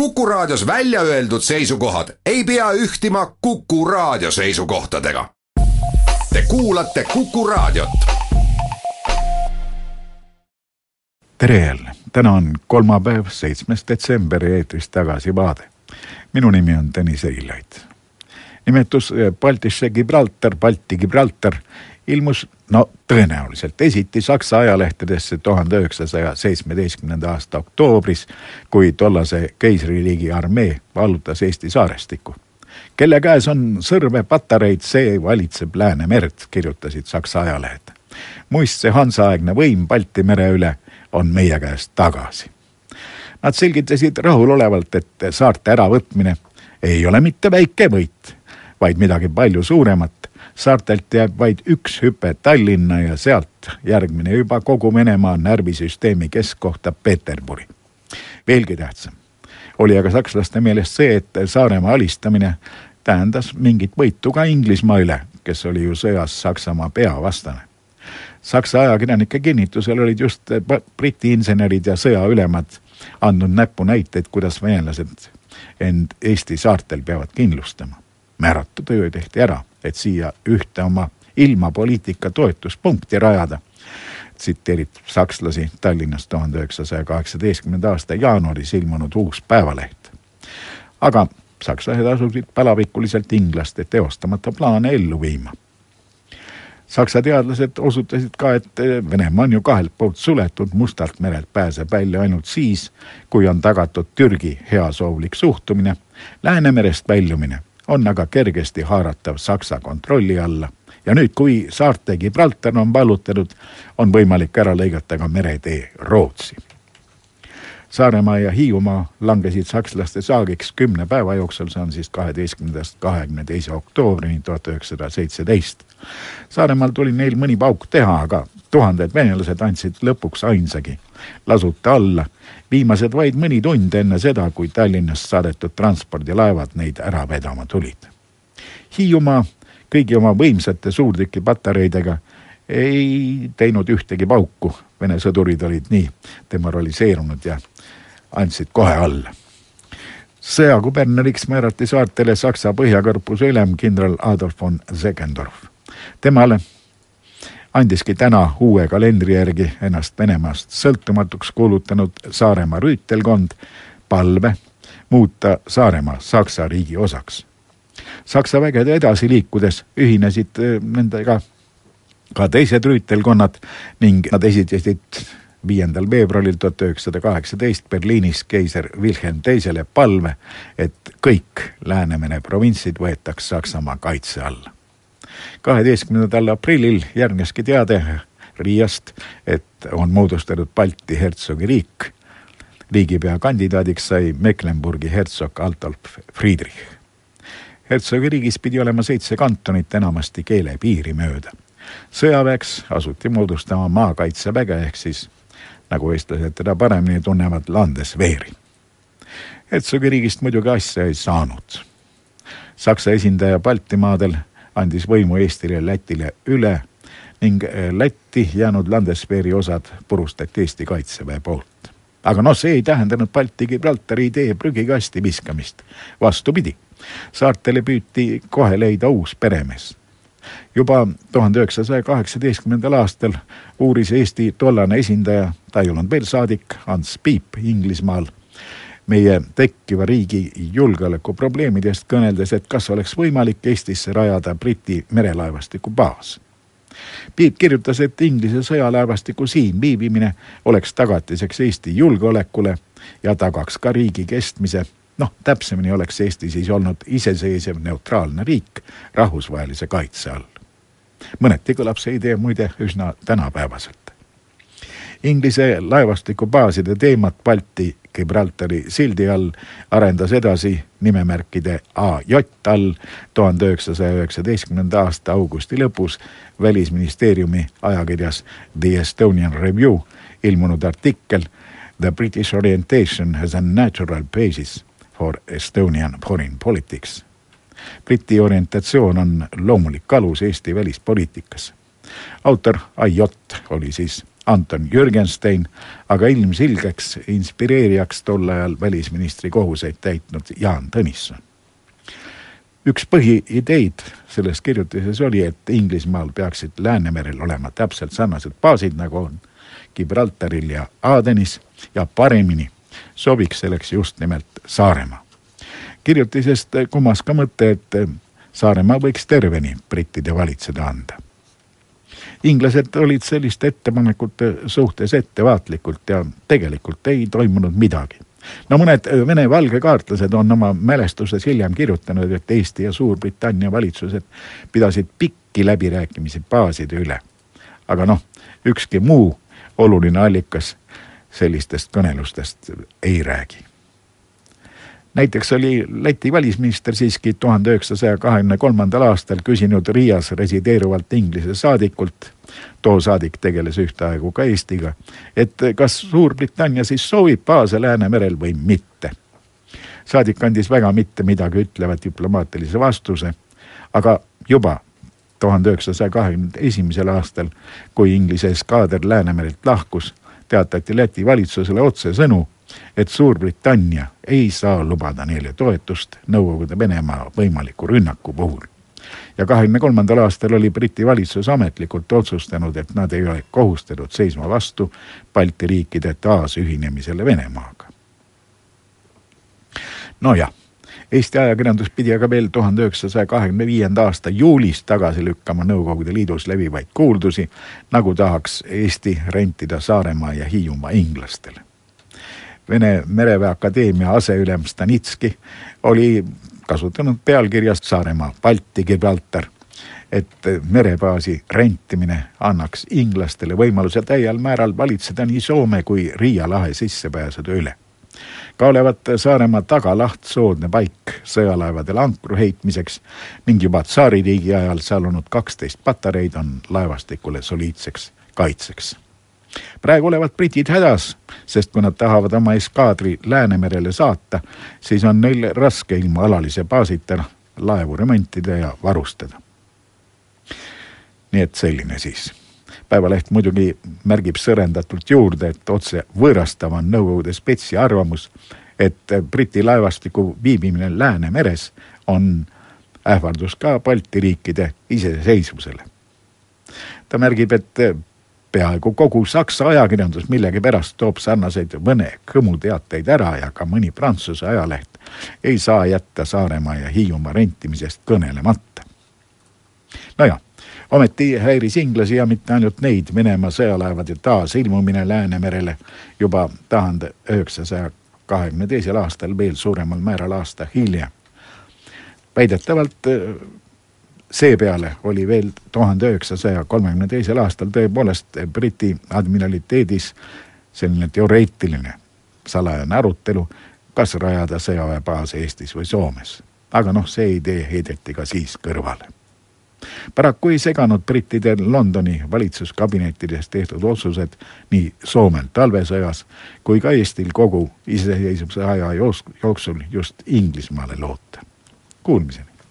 Kuku Raadios välja öeldud seisukohad ei pea ühtima Kuku Raadio seisukohtadega. Te kuulate Kuku Raadiot. tere jälle, täna on kolmapäev, seitsmes detsember ja eetris tagasivaade. minu nimi on Tõnis Eilait. nimetus Baltisse Gibraltar, Balti Gibraltar ilmus no tõenäoliselt esiti Saksa ajalehtedesse tuhande üheksasaja seitsmeteistkümnenda aasta oktoobris, kui tollase keisririigi armee vallutas Eesti saarestikku. kelle käes on sõrmepatareid, see valitseb Läänemerd, kirjutasid Saksa ajalehed. muist see Hansa-aegne võim Balti mere üle on meie käest tagasi. Nad selgitasid rahulolevalt, et saarte äravõtmine ei ole mitte väike võit, vaid midagi palju suuremat saartelt jääb vaid üks hüpe Tallinna ja sealt järgmine juba kogu Venemaa närvisüsteemi keskkohta Peterburi. veelgi tähtsam oli aga sakslaste meelest see, et Saaremaa alistamine tähendas mingit võitu ka Inglismaa üle, kes oli ju sõjas Saksamaa peavastane. Saksa ajakirjanike kinnitusel olid just Briti insenerid ja sõjaülemad andnud näpunäiteid, kuidas venelased end Eesti saartel peavad kindlustama. Määratu töö tehti ära et siia ühte oma ilmapoliitika toetuspunkti rajada. tsiteerib sakslasi Tallinnas tuhande üheksasaja kaheksateistkümnenda aasta jaanuaris ilmunud uus päevaleht. aga sakslased asusid palavikuliselt inglaste teostamata plaane ellu viima. Saksa teadlased osutasid ka, et Venemaa on ju kahelt poolt suletud, Mustalt merelt pääseb välja ainult siis, kui on tagatud Türgi heasoovlik suhtumine, Läänemerest väljumine on aga kergesti haaratav Saksa kontrolli alla ja nüüd, kui saarte Gibraltar on vallutatud, on võimalik ära lõigata ka meretee Rootsi. Saaremaa ja Hiiumaa langesid sakslaste saagiks kümne päeva jooksul, see on siis kaheteistkümnendast kahekümne teise oktoobrini tuhat üheksasada seitseteist. Saaremaal tuli neil mõni pauk teha, aga tuhanded venelased andsid lõpuks ainsagi lasuta alla viimased vaid mõni tund enne seda, kui Tallinnast saadetud transpordilaevad neid ära vedama tulid. Hiiumaa kõigi oma võimsate suurtükipatareidega ei teinud ühtegi pauku, Vene sõdurid olid nii demoraliseerunud ja andsid kohe alla. sõjakuberneriks määrati saartele Saksa põhjakorpuse ülem kindral Adolf von Seckendorf. temale andiski täna uue kalendri järgi ennast Venemaast sõltumatuks kuulutanud Saaremaa rüütelkond palve muuta Saaremaa Saksa riigi osaks. Saksa vägede edasi liikudes ühinesid äh, nendega ka teised rüütelkonnad ning nad esitasid viiendal veebruaril tuhat üheksasada kaheksateist Berliinis keiser Wilhelm Teisele palve, et kõik Läänemere provintsid võetaks Saksamaa kaitse alla kaheteistkümnendal aprillil järgneski teade Riiast, et on moodustatud Balti hertsogi riik. riigipea kandidaadiks sai Mecklenburgi hertsog Altolf Friedrich. hertsogi riigis pidi olema seitse kantonit enamasti keelepiiri mööda. sõjaväeks asuti moodustama maakaitseväge ehk siis nagu eestlased teda paremini tunnevad, Landeswehri. hertsogi riigist muidugi asja ei saanud. Saksa esindaja Baltimaadel andis võimu Eestile ja Lätile üle ning eh, Lätti jäänud Landesveeri osad purustati Eesti kaitseväe poolt. aga noh, see ei tähendanud Balti Gibraltari idee prügikasti viskamist. vastupidi, saartele püüti kohe leida uus peremees. juba tuhande üheksasaja kaheksateistkümnendal aastal uuris Eesti tollane esindaja, ta ei olnud veel saadik, Ants Piip Inglismaal meie tekkiva riigi julgeolekuprobleemidest kõneldes, et kas oleks võimalik Eestisse rajada Briti merelaevastiku baas. Piip kirjutas, et Inglise sõjalaevastiku siin viibimine oleks tagatiseks Eesti julgeolekule ja tagaks ka riigi kestmise. noh, täpsemini oleks Eesti siis olnud iseseisev neutraalne riik rahvusvahelise kaitse all. mõneti kõlab see idee muide üsna tänapäevaselt. Inglise laevastikubaaside teemat Balti Gibraltari sildi all arendas edasi nimemärkide AJ all tuhande üheksasaja üheksateistkümnenda aasta augusti lõpus välisministeeriumi ajakirjas The Estonian Review ilmunud artikkel The British orientation has a natural basis for Estonian foreign politics. Briti orientatsioon on loomulik alus Eesti välispoliitikas. autor AJ oli siis Anton Jürgenstein, aga ilmselgeks inspireerijaks tol ajal välisministri kohuseid täitnud Jaan Tõnisson. üks põhiideid selles kirjutises oli, et Inglismaal peaksid Läänemerel olema täpselt sarnased baasid, nagu on Gibraltaril ja Aadenis ja paremini sobiks selleks just nimelt Saaremaa. kirjutisest kumas ka mõte, et Saaremaa võiks terveni brittide valitseda anda inglased olid selliste ettepanekute suhtes ettevaatlikult ja tegelikult ei toimunud midagi. no mõned Vene valgekaartlased on oma mälestustes hiljem kirjutanud, et Eesti ja Suurbritannia valitsused pidasid pikki läbirääkimisi baaside üle. aga noh, ükski muu oluline allikas sellistest kõnelustest ei räägi näiteks oli Läti välisminister siiski tuhande üheksasaja kahekümne kolmandal aastal küsinud Riias resideeruvalt Inglise saadikult, too saadik tegeles ühtaegu ka Eestiga, et kas Suurbritannia siis soovib baase Läänemerel või mitte. saadik andis väga mitte midagi ütleva diplomaatilise vastuse, aga juba tuhande üheksasaja kahekümne esimesel aastal, kui Inglise eskaader Läänemerelt lahkus, teatati Läti valitsusele otsesõnu et Suurbritannia ei saa lubada neile toetust Nõukogude Venemaa võimaliku rünnaku puhul. ja kahekümne kolmandal aastal oli Briti valitsus ametlikult otsustanud, et nad ei ole kohustatud seisma vastu Balti riikide taasühinemisele Venemaaga. nojah Eesti ajakirjandus pidi aga veel tuhande üheksasaja kahekümne viienda aasta juulis tagasi lükkama Nõukogude Liidus levivaid kuuldusi, nagu tahaks Eesti rentida Saaremaa ja Hiiumaa inglastele. Vene mereväe akadeemia aseülem Stanitski oli kasutanud pealkirjast Saaremaa Balti Gibraltar, et merebaasi rentimine annaks inglastele võimaluse täiel määral valitseda nii Soome kui Riia lahe sissepääsude üle. ka olevat Saaremaa tagalaht soodne paik sõjalaevadele ankru heitmiseks ning juba tsaaririigi ajal seal olnud kaksteist patareid on laevastikule soliidseks kaitseks praegu olevat britid hädas, sest kui nad tahavad oma eskaadri Läänemerele saata, siis on neil raske ilma alalise baasita laevu remontida ja varustada. nii et selline siis. päevaleht muidugi märgib sõrendatult juurde, et otse võõrastav on Nõukogude spetsi arvamus, et Briti laevastiku viibimine Läänemeres on ähvardus ka Balti riikide iseseisvusele. ta märgib, et peaaegu kogu Saksa ajakirjandus millegipärast toob sarnaseid mõne kõmuteateid ära ja ka mõni Prantsuse ajaleht ei saa jätta Saaremaa ja Hiiumaa rentimisest kõnelemata. nojah, ometi häiris inglasi ja mitte ainult neid Venemaa sõjalaevade taasilmumine Läänemerele juba tuhande üheksasaja kahekümne teisel aastal veel suuremal määral aasta hiljem. väidetavalt seepeale oli veel tuhande üheksasaja kolmekümne teisel aastal tõepoolest Briti admiraliteedis selline teoreetiline salajane arutelu, kas rajada sõjaväebaas Eestis või Soomes. aga noh, see idee heideti ka siis kõrvale. paraku ei seganud brittidel Londoni valitsuskabinettides tehtud otsused nii Soomel talvesõjas kui ka Eestil kogu iseseisvuse aja jooksul just Inglismaale loota. Kuulmiseni.